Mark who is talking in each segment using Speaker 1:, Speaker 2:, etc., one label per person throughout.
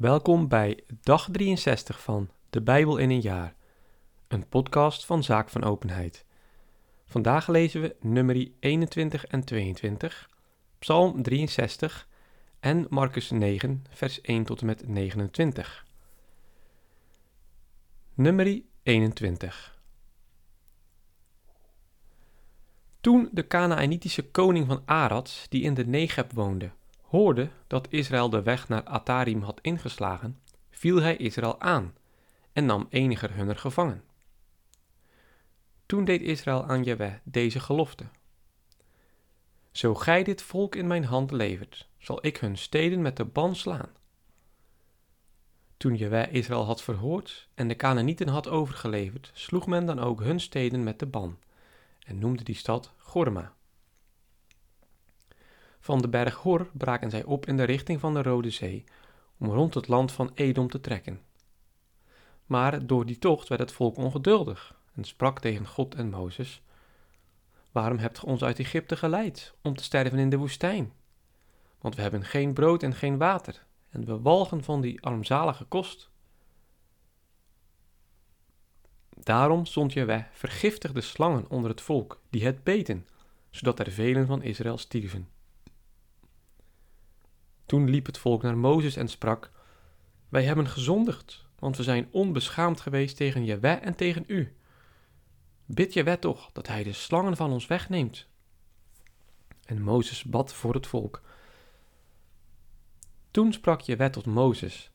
Speaker 1: Welkom bij dag 63 van De Bijbel in een jaar, een podcast van Zaak van Openheid. Vandaag lezen we nummer 21 en 22, Psalm 63 en Marcus 9, vers 1 tot en met 29. Nummer 21 Toen de Canaanitische koning van Arad, die in de Negeb woonde, hoorde dat Israël de weg naar Atarim had ingeslagen, viel hij Israël aan en nam eniger hunner gevangen. Toen deed Israël aan Jahweh deze gelofte. Zo gij dit volk in mijn hand levert, zal ik hun steden met de ban slaan. Toen Jahweh Israël had verhoord en de Canaanieten had overgeleverd, sloeg men dan ook hun steden met de ban en noemde die stad Gorma. Van de berg Hor braken zij op in de richting van de Rode Zee, om rond het land van Edom te trekken. Maar door die tocht werd het volk ongeduldig en sprak tegen God en Mozes: Waarom hebt ge ons uit Egypte geleid om te sterven in de woestijn? Want we hebben geen brood en geen water, en we walgen van die armzalige kost. Daarom zond Jehovah vergiftigde slangen onder het volk, die het beten, zodat er velen van Israël stierven. Toen liep het volk naar Mozes en sprak: Wij hebben gezondigd, want we zijn onbeschaamd geweest tegen Jehovah en tegen u. Bid Jehovah toch dat hij de slangen van ons wegneemt. En Mozes bad voor het volk. Toen sprak Jehovah tot Mozes: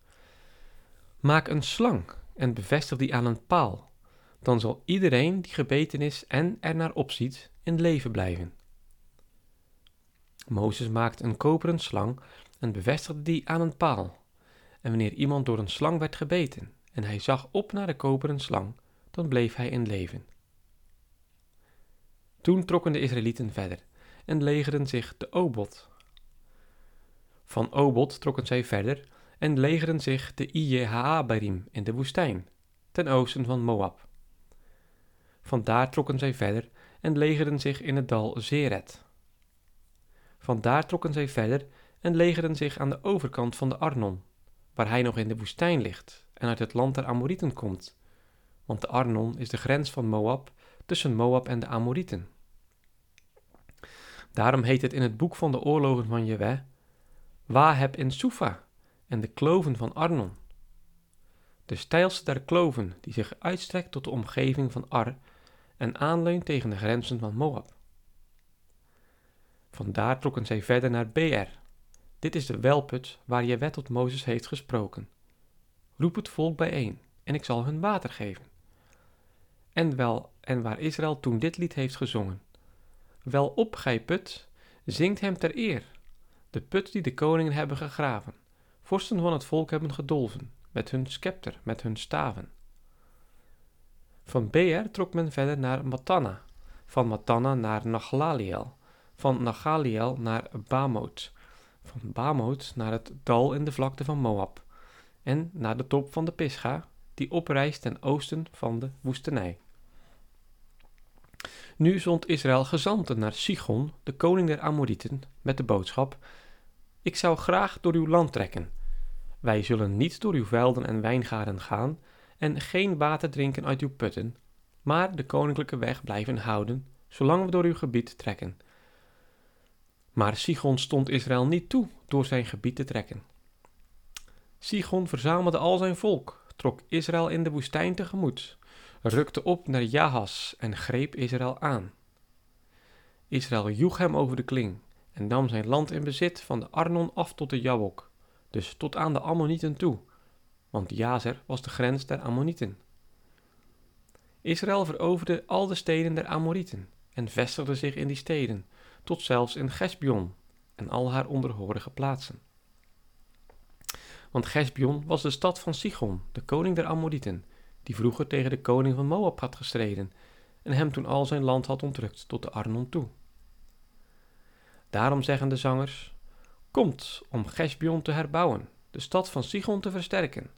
Speaker 1: Maak een slang en bevestig die aan een paal. Dan zal iedereen die gebeten is en er naar opziet in leven blijven. Mozes maakte een koperen slang en bevestigde die aan een paal. En wanneer iemand door een slang werd gebeten en hij zag op naar de koperen slang, dan bleef hij in leven. Toen trokken de Israëlieten verder en legerden zich de Obot. Van Obot trokken zij verder en legerden zich de Ijehaabarim in de woestijn, ten oosten van Moab. Vandaar trokken zij verder en legerden zich in het dal Zeret. Vandaar trokken zij verder en legerden zich aan de overkant van de Arnon, waar hij nog in de woestijn ligt en uit het land der Amorieten komt. Want de Arnon is de grens van Moab tussen Moab en de Amorieten. Daarom heet het in het boek van de oorlogen van Jewe, Waheb in Sufa en de kloven van Arnon. De steilste der kloven die zich uitstrekt tot de omgeving van Ar en aanleunt tegen de grenzen van Moab. Vandaar trokken zij verder naar Beer. Dit is de welput waar je wet tot Mozes heeft gesproken. Roep het volk bijeen, en ik zal hun water geven. En wel, en waar Israël toen dit lied heeft gezongen. Wel op, gij put, zingt hem ter eer, de put die de koningen hebben gegraven, vorsten van het volk hebben gedolven, met hun scepter, met hun staven. Van Beer trok men verder naar Matana, van Matana naar Nachlaliel, van Nachaliel naar Bamoth, van Bamoth naar het dal in de vlakte van Moab, en naar de top van de Pisga, die oprijst ten oosten van de woestenij. Nu zond Israël gezanten naar Sichon, de koning der Amorieten, met de boodschap: Ik zou graag door uw land trekken. Wij zullen niet door uw velden en wijngaarden gaan en geen water drinken uit uw putten, maar de koninklijke weg blijven houden, zolang we door uw gebied trekken. Maar Sigon stond Israël niet toe door zijn gebied te trekken. Sigon verzamelde al zijn volk, trok Israël in de woestijn tegemoet, rukte op naar Jahas en greep Israël aan. Israël joeg hem over de kling en nam zijn land in bezit van de Arnon af tot de Jabok, dus tot aan de Ammonieten toe, want Jazer was de grens der Ammonieten. Israël veroverde al de steden der Amorieten en vestigde zich in die steden, tot zelfs in Gesbion en al haar onderhorige plaatsen. Want Gesbion was de stad van Sichon, de koning der Amorieten, die vroeger tegen de koning van Moab had gestreden en hem toen al zijn land had ontrukt tot de Arnon toe. Daarom zeggen de zangers: Komt om Gesbion te herbouwen, de stad van Sichon te versterken.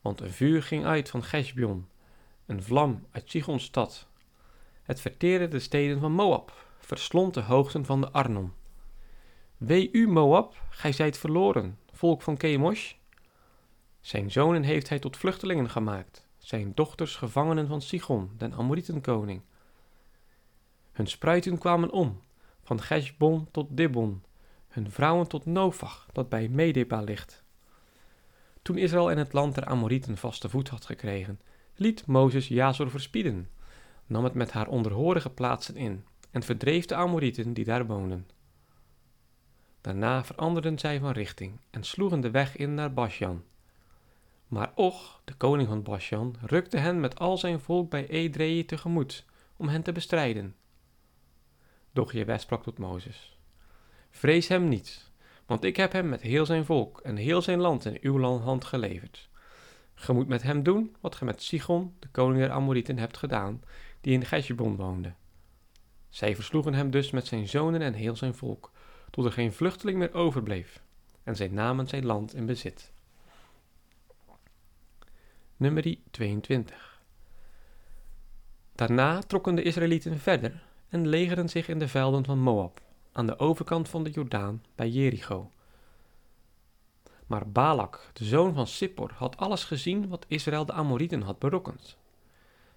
Speaker 1: Want een vuur ging uit van Gesbion, een vlam uit Sichons stad. Het verteerde de steden van Moab, verslond de hoogten van de Arnon. Wee u, Moab, gij zijt verloren, volk van Kemosh. Zijn zonen heeft hij tot vluchtelingen gemaakt, zijn dochters gevangenen van Sigon, den Amorietenkoning. Hun spruiten kwamen om, van Gesbon tot Dibon, hun vrouwen tot Nofach, dat bij Medeba ligt. Toen Israël in het land der Amorieten vaste voet had gekregen, liet Mozes Jazor verspieden, nam het met haar onderhorige plaatsen in en verdreef de Amorieten die daar woonden. Daarna veranderden zij van richting en sloegen de weg in naar Basjan. Maar Och, de koning van Basjan, rukte hen met al zijn volk bij Edrei tegemoet om hen te bestrijden. Doch Jewe sprak tot Mozes: Vrees hem niet, want ik heb hem met heel zijn volk en heel zijn land in uw hand geleverd. Ge moet met hem doen wat ge met Sigon, de koning der Amorieten, hebt gedaan, die in Gesjebon woonde. Zij versloegen hem dus met zijn zonen en heel zijn volk, tot er geen vluchteling meer overbleef, en zij namen zijn land in bezit. Nummer 22 Daarna trokken de Israëlieten verder en legerden zich in de velden van Moab, aan de overkant van de Jordaan bij Jericho. Maar Balak, de zoon van Sippor, had alles gezien wat Israël de Amorieten had berokkend.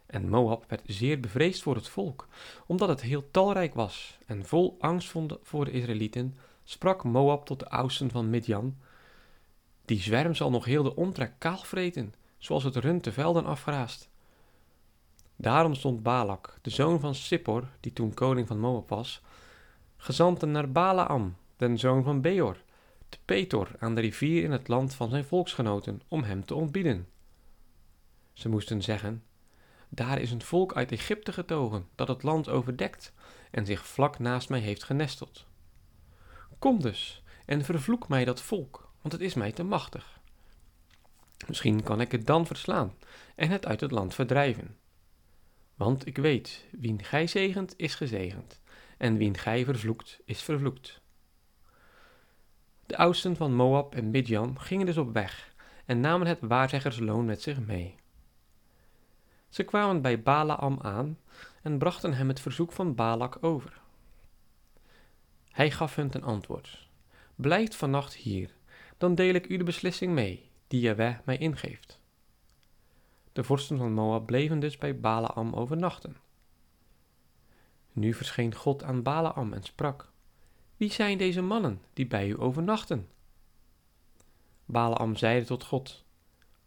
Speaker 1: En Moab werd zeer bevreesd voor het volk, omdat het heel talrijk was, en vol angst voor de Israëlieten sprak Moab tot de oudsten van Midjan: Die zwerm zal nog heel de omtrek kaal vreten, zoals het rund de velden afgraast. Daarom stond Balak, de zoon van Sippor, die toen koning van Moab was, gezanten naar Balaam, den zoon van Beor, te Petor aan de rivier in het land van zijn volksgenoten, om hem te ontbieden. Ze moesten zeggen: Daar is een volk uit Egypte getogen, dat het land overdekt en zich vlak naast mij heeft genesteld. Kom dus en vervloek mij dat volk, want het is mij te machtig. Misschien kan ik het dan verslaan en het uit het land verdrijven. Want ik weet, wien gij zegent, is gezegend, en wien gij vervloekt, is vervloekt. De oudsten van Moab en Midjan gingen dus op weg en namen het waarzeggersloon met zich mee. Ze kwamen bij Balaam aan en brachten hem het verzoek van Balak over. Hij gaf hun ten antwoord: Blijf vannacht hier, dan deel ik u de beslissing mee, die Jaweh mij ingeeft. De vorsten van Moab bleven dus bij Balaam overnachten. Nu verscheen God aan Balaam en sprak: Wie zijn deze mannen die bij u overnachten? Balaam zeide tot God: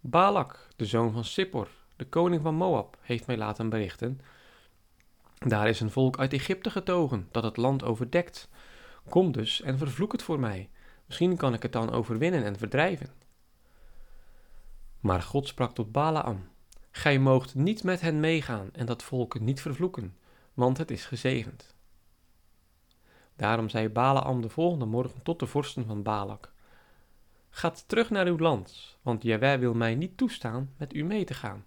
Speaker 1: Balak, de zoon van Sippor, de koning van Moab, heeft mij laten berichten. Daar is een volk uit Egypte getogen dat het land overdekt. Kom dus en vervloek het voor mij. Misschien kan ik het dan overwinnen en verdrijven. Maar God sprak tot Balaam: Gij moogt niet met hen meegaan en dat volk niet vervloeken, want het is gezegend. Daarom zei Balaam de volgende morgen tot de vorsten van Balak: Gaat terug naar uw land, want Jawij wil mij niet toestaan met u mee te gaan.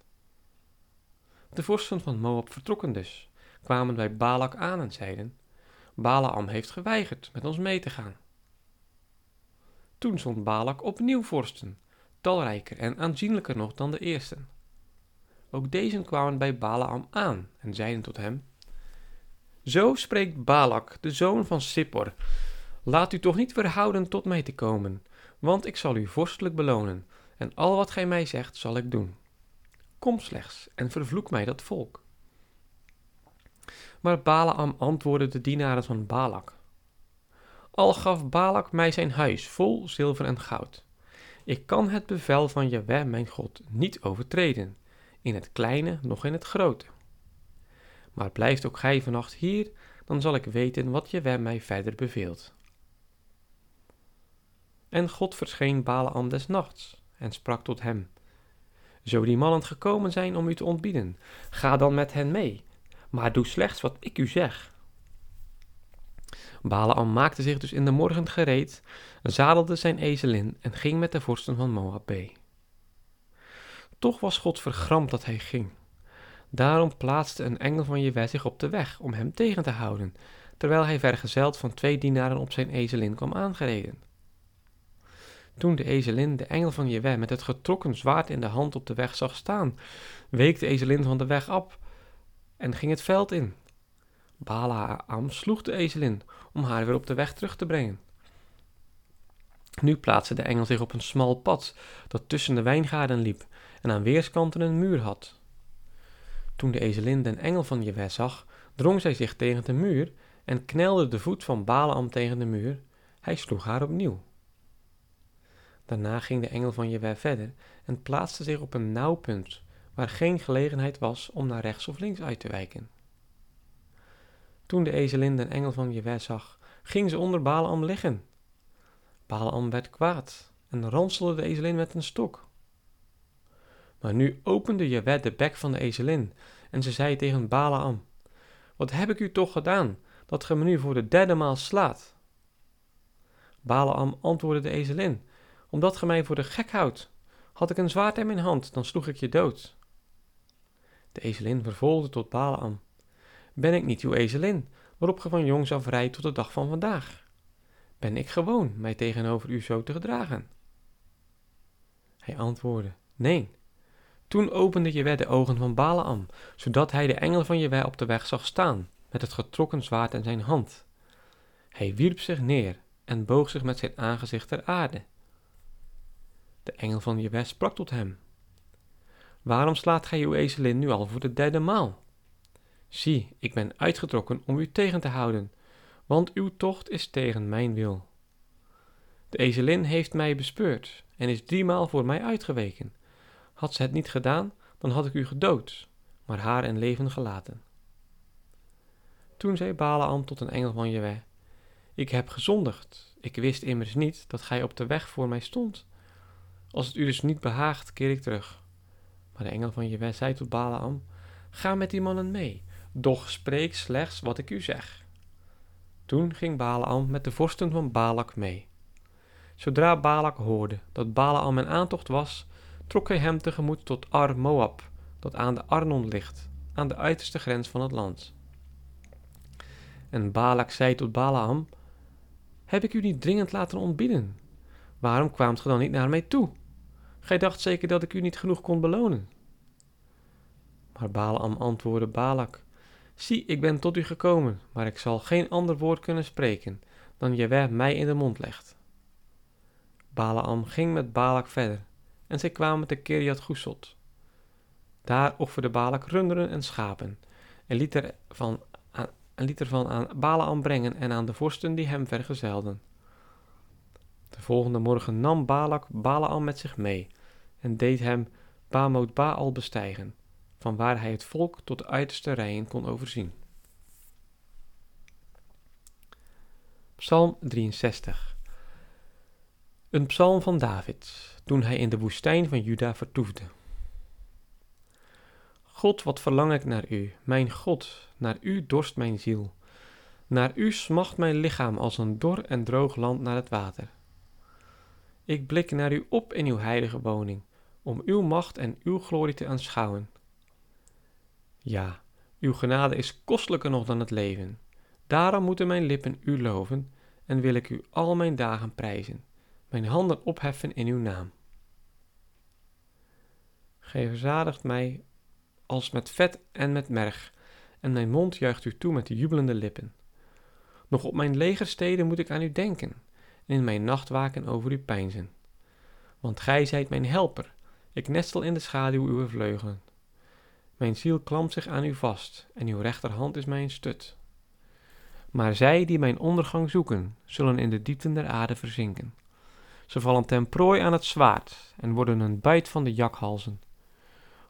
Speaker 1: De vorsten van Moab vertrokken dus, kwamen bij Balak aan en zeiden: Balaam heeft geweigerd met ons mee te gaan. Toen zond Balak opnieuw vorsten, talrijker en aanzienlijker nog dan de eersten. Ook deze kwamen bij Balaam aan en zeiden tot hem: Zo spreekt Balak, de zoon van Sippor: Laat u toch niet verhouden tot mij te komen, want ik zal u vorstelijk belonen, en al wat gij mij zegt zal ik doen. Kom slechts en vervloek mij dat volk. Maar Balaam antwoordde de dienaren van Balak: Al gaf Balak mij zijn huis vol zilver en goud. Ik kan het bevel van Jaweh mijn God niet overtreden, in het kleine noch in het grote. Maar blijft ook gij vannacht hier, dan zal ik weten wat Jaweh mij verder beveelt. En God verscheen Balaam des nachts en sprak tot hem: Zo die mannen gekomen zijn om u te ontbieden, ga dan met hen mee, maar doe slechts wat ik u zeg. Balaam maakte zich dus in de morgen gereed, zadelde zijn ezelin en ging met de vorsten van Moab mee. Toch was God vergramd dat hij ging. Daarom plaatste een engel van Jewe zich op de weg om hem tegen te houden, terwijl hij vergezeld van twee dienaren op zijn ezelin kwam aangereden. Toen de ezelin de engel van Jewe met het getrokken zwaard in de hand op de weg zag staan, week de ezelin van de weg af en ging het veld in. Balaam sloeg de ezelin om haar weer op de weg terug te brengen. Nu plaatste de engel zich op een smal pad dat tussen de wijngaarden liep en aan weerskanten een muur had. Toen de ezelin den engel van Jewe zag, drong zij zich tegen de muur en knelde de voet van Balaam tegen de muur. Hij sloeg haar opnieuw. Daarna ging de engel van Jewe verder en plaatste zich op een nauw punt, waar geen gelegenheid was om naar rechts of links uit te wijken. Toen de ezelin den engel van Jewe zag, ging ze onder Balaam liggen. Balaam werd kwaad en ranselde de ezelin met een stok. Maar nu opende Jewe de bek van de ezelin en ze zei tegen Balaam, Wat heb ik u toch gedaan, dat ge me nu voor de derde maal slaat? Balaam antwoordde de ezelin, Omdat ge mij voor de gek houdt. Had ik een zwaard in mijn hand, dan sloeg ik je dood. De ezelin vervolgde tot Balaam, Ben ik niet uw ezelin, waarop ge van jongs af rijdt tot de dag van vandaag? Ben ik gewoon mij tegenover u zo te gedragen? Hij antwoordde, Nee, toen opende Jewe de ogen van Balaam, zodat hij de engel van Jewe op de weg zag staan, met het getrokken zwaard in zijn hand. Hij wierp zich neer en boog zich met zijn aangezicht ter aarde. De engel van Jewe sprak tot hem. Waarom slaat gij uw ezelin nu al voor de derde maal? Zie, ik ben uitgetrokken om u tegen te houden, want uw tocht is tegen mijn wil. De ezelin heeft mij bespeurd en is driemaal voor mij uitgeweken. Had ze het niet gedaan, dan had ik u gedood, maar haar in leven gelaten. Toen zei Balaam tot een engel van Jewe, Ik heb gezondigd, ik wist immers niet dat gij op de weg voor mij stond. Als het u dus niet behaagt, keer ik terug. Maar de engel van Jewe zei tot Balaam, Ga met die mannen mee, doch spreek slechts wat ik u zeg. Toen ging Balaam met de vorsten van Balak mee. Zodra Balak hoorde dat Balaam een aantocht was, trok hij hem tegemoet tot Ar-Moab, dat aan de Arnon ligt, aan de uiterste grens van het land. En Balak zei tot Balaam, Heb ik u niet dringend laten ontbieden? Waarom kwaamt ge dan niet naar mij toe? Gij dacht zeker dat ik u niet genoeg kon belonen. Maar Balaam antwoordde Balak, Zie, ik ben tot u gekomen, maar ik zal geen ander woord kunnen spreken dan Jewe mij in de mond legt. Balaam ging met Balak verder en zij kwamen te Kiriat Gusot. Daar offerde Balak runderen en schapen en liet, er van, aan Balaam brengen en aan de vorsten die hem vergezelden. De volgende morgen nam Balak Balaam met zich mee en deed hem Bamoot Baal bestijgen, van waar hij het volk tot de uiterste rijen kon overzien. Psalm 63 Een psalm van David, toen hij in de woestijn van Juda vertoefde. God, wat verlang ik naar u, mijn God, naar u dorst mijn ziel. Naar u smacht mijn lichaam als een dor en droog land naar het water. Ik blik naar u op in uw heilige woning, om uw macht en uw glorie te aanschouwen. Ja, uw genade is kostelijker nog dan het leven. Daarom moeten mijn lippen u loven en wil ik u al mijn dagen prijzen, mijn handen opheffen in uw naam. Gij verzadigt mij als met vet en met merg, en mijn mond juicht u toe met jubelende lippen. Nog op mijn legersteden moet ik aan u denken, in mijn nachtwaken over u peinzen. Want gij zijt mijn helper, ik nestel in de schaduw uw vleugelen. Mijn ziel klampt zich aan u vast, en uw rechterhand is mijn stut. Maar zij die mijn ondergang zoeken, zullen in de diepten der aarde verzinken. Ze vallen ten prooi aan het zwaard en worden een buit van de jakhalzen.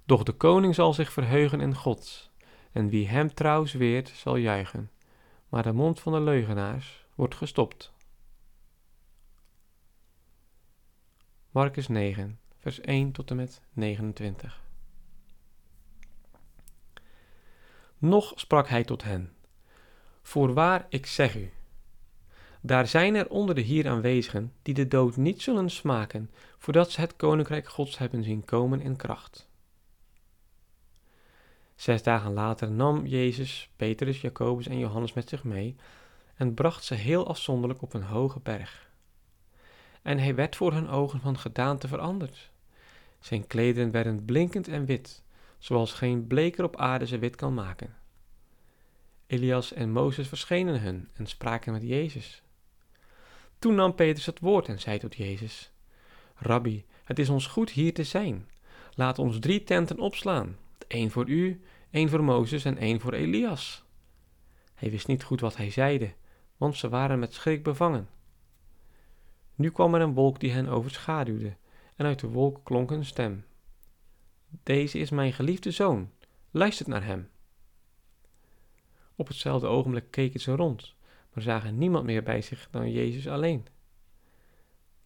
Speaker 1: Doch de koning zal zich verheugen in God, en wie hem trouw zweert, zal juichen. Maar de mond van de leugenaars wordt gestopt. Marcus 9, vers 1 tot en met 29. Nog sprak hij tot hen: Voorwaar, ik zeg u, daar zijn er onder de hier aanwezigen die de dood niet zullen smaken, voordat ze het koninkrijk Gods hebben zien komen in kracht. Zes dagen later nam Jezus Petrus, Jacobus en Johannes met zich mee en bracht ze heel afzonderlijk op een hoge berg. En hij werd voor hun ogen van gedaante veranderd. Zijn klederen werden blinkend en wit, zoals geen bleker op aarde ze wit kan maken. Elias en Mozes verschenen hun en spraken met Jezus. Toen nam Petrus het woord en zei tot Jezus: Rabbi, het is ons goed hier te zijn. Laat ons drie tenten opslaan: één voor u, één voor Mozes en één voor Elias. Hij wist niet goed wat hij zeide, want ze waren met schrik bevangen. Nu kwam er een wolk die hen overschaduwde, en uit de wolk klonk een stem: Deze is mijn geliefde zoon, luistert naar hem. Op hetzelfde ogenblik keken ze rond, maar zagen niemand meer bij zich dan Jezus alleen.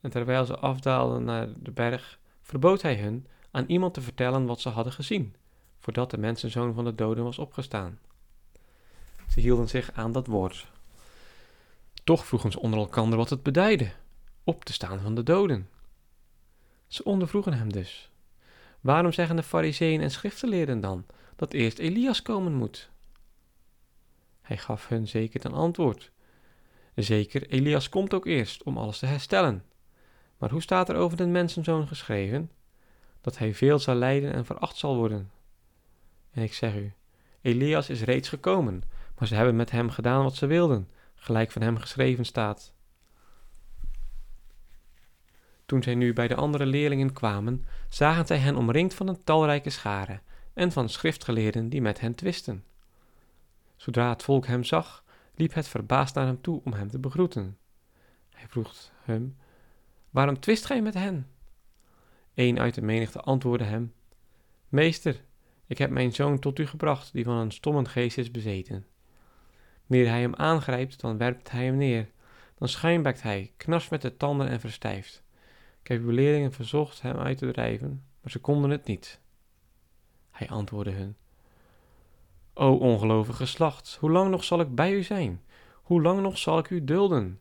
Speaker 1: En terwijl ze afdaalden naar de berg, verbood hij hun aan iemand te vertellen wat ze hadden gezien, voordat de mensenzoon van de doden was opgestaan. Ze hielden zich aan dat woord. Toch vroegen ze onder elkander wat het beduidde, op te staan van de doden. Ze ondervroegen hem dus. Waarom zeggen de fariseeën en schriftgeleerden dan dat eerst Elias komen moet? Hij gaf hun zeker ten antwoord. Zeker, Elias komt ook eerst om alles te herstellen. Maar hoe staat er over de mensenzoon geschreven? Dat hij veel zal lijden en veracht zal worden. En ik zeg u, Elias is reeds gekomen, maar ze hebben met hem gedaan wat ze wilden, gelijk van hem geschreven staat. Toen zij nu bij de andere leerlingen kwamen, zagen zij hen omringd van een talrijke schare en van schriftgeleerden die met hen twisten. Zodra het volk hem zag, liep het verbaasd naar hem toe om hem te begroeten. Hij vroeg hem: Waarom twist gij met hen? Een uit de menigte antwoordde hem: Meester, ik heb mijn zoon tot u gebracht, die van een stomme geest is bezeten. Wanneer hij hem aangrijpt, dan werpt hij hem neer. Dan schuimbekt hij, knarst met de tanden en verstijft. Ik heb uw leerlingen verzocht hem uit te drijven, maar ze konden het niet. Hij antwoordde hun: O ongelovige geslacht, hoe lang nog zal ik bij u zijn? Hoe lang nog zal ik u dulden?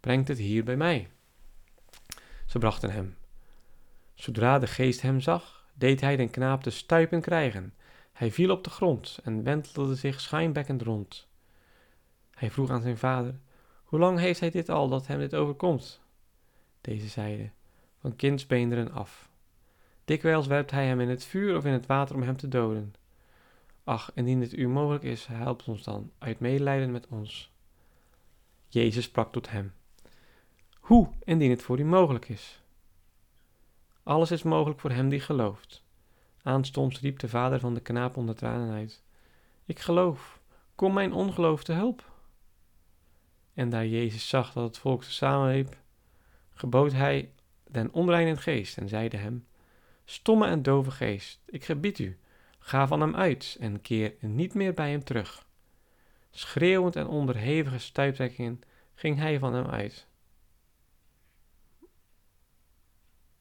Speaker 1: Brengt het hier bij mij. Ze brachten hem. Zodra de geest hem zag, deed hij den knaap de stuipen krijgen. Hij viel op de grond en wentelde zich schuimbekkend rond. Hij vroeg aan zijn vader: Hoe lang heeft hij dit al dat hem dit overkomt? Deze zeide: Van kindsbeenderen af. Dikwijls werpt hij hem in het vuur of in het water om hem te doden. Ach, indien het u mogelijk is, help ons dan uit medelijden met ons. Jezus sprak tot hem: Hoe, indien het voor u mogelijk is? Alles is mogelijk voor hem die gelooft. Aanstonds riep de vader van de knaap onder tranen uit: Ik geloof, kom mijn ongeloof te hulp. En daar Jezus zag dat het volk ze samenriep, gebood hij den onreinen geest en zeide hem: Stomme en dove geest, ik gebied u, Ga van hem uit en keer niet meer bij hem terug. Schreeuwend en onder hevige stuiptrekkingen ging hij van hem uit.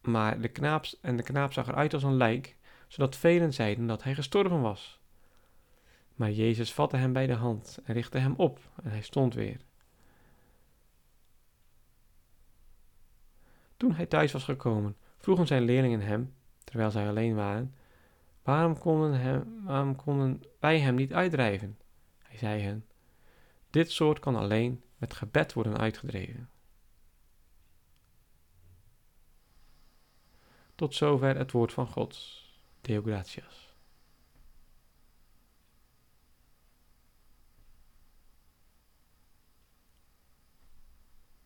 Speaker 1: Maar de knaap, en de knaap zag eruit als een lijk, zodat velen zeiden dat hij gestorven was. Maar Jezus vatte hem bij de hand en richtte hem op en hij stond weer. Toen hij thuis was gekomen, vroegen zijn leerlingen hem, terwijl zij alleen waren, Waarom konden, waarom konden wij hem niet uitdrijven? Hij zei hen: Dit soort kan alleen met gebed worden uitgedreven. Tot zover het woord van God. Deo gratias.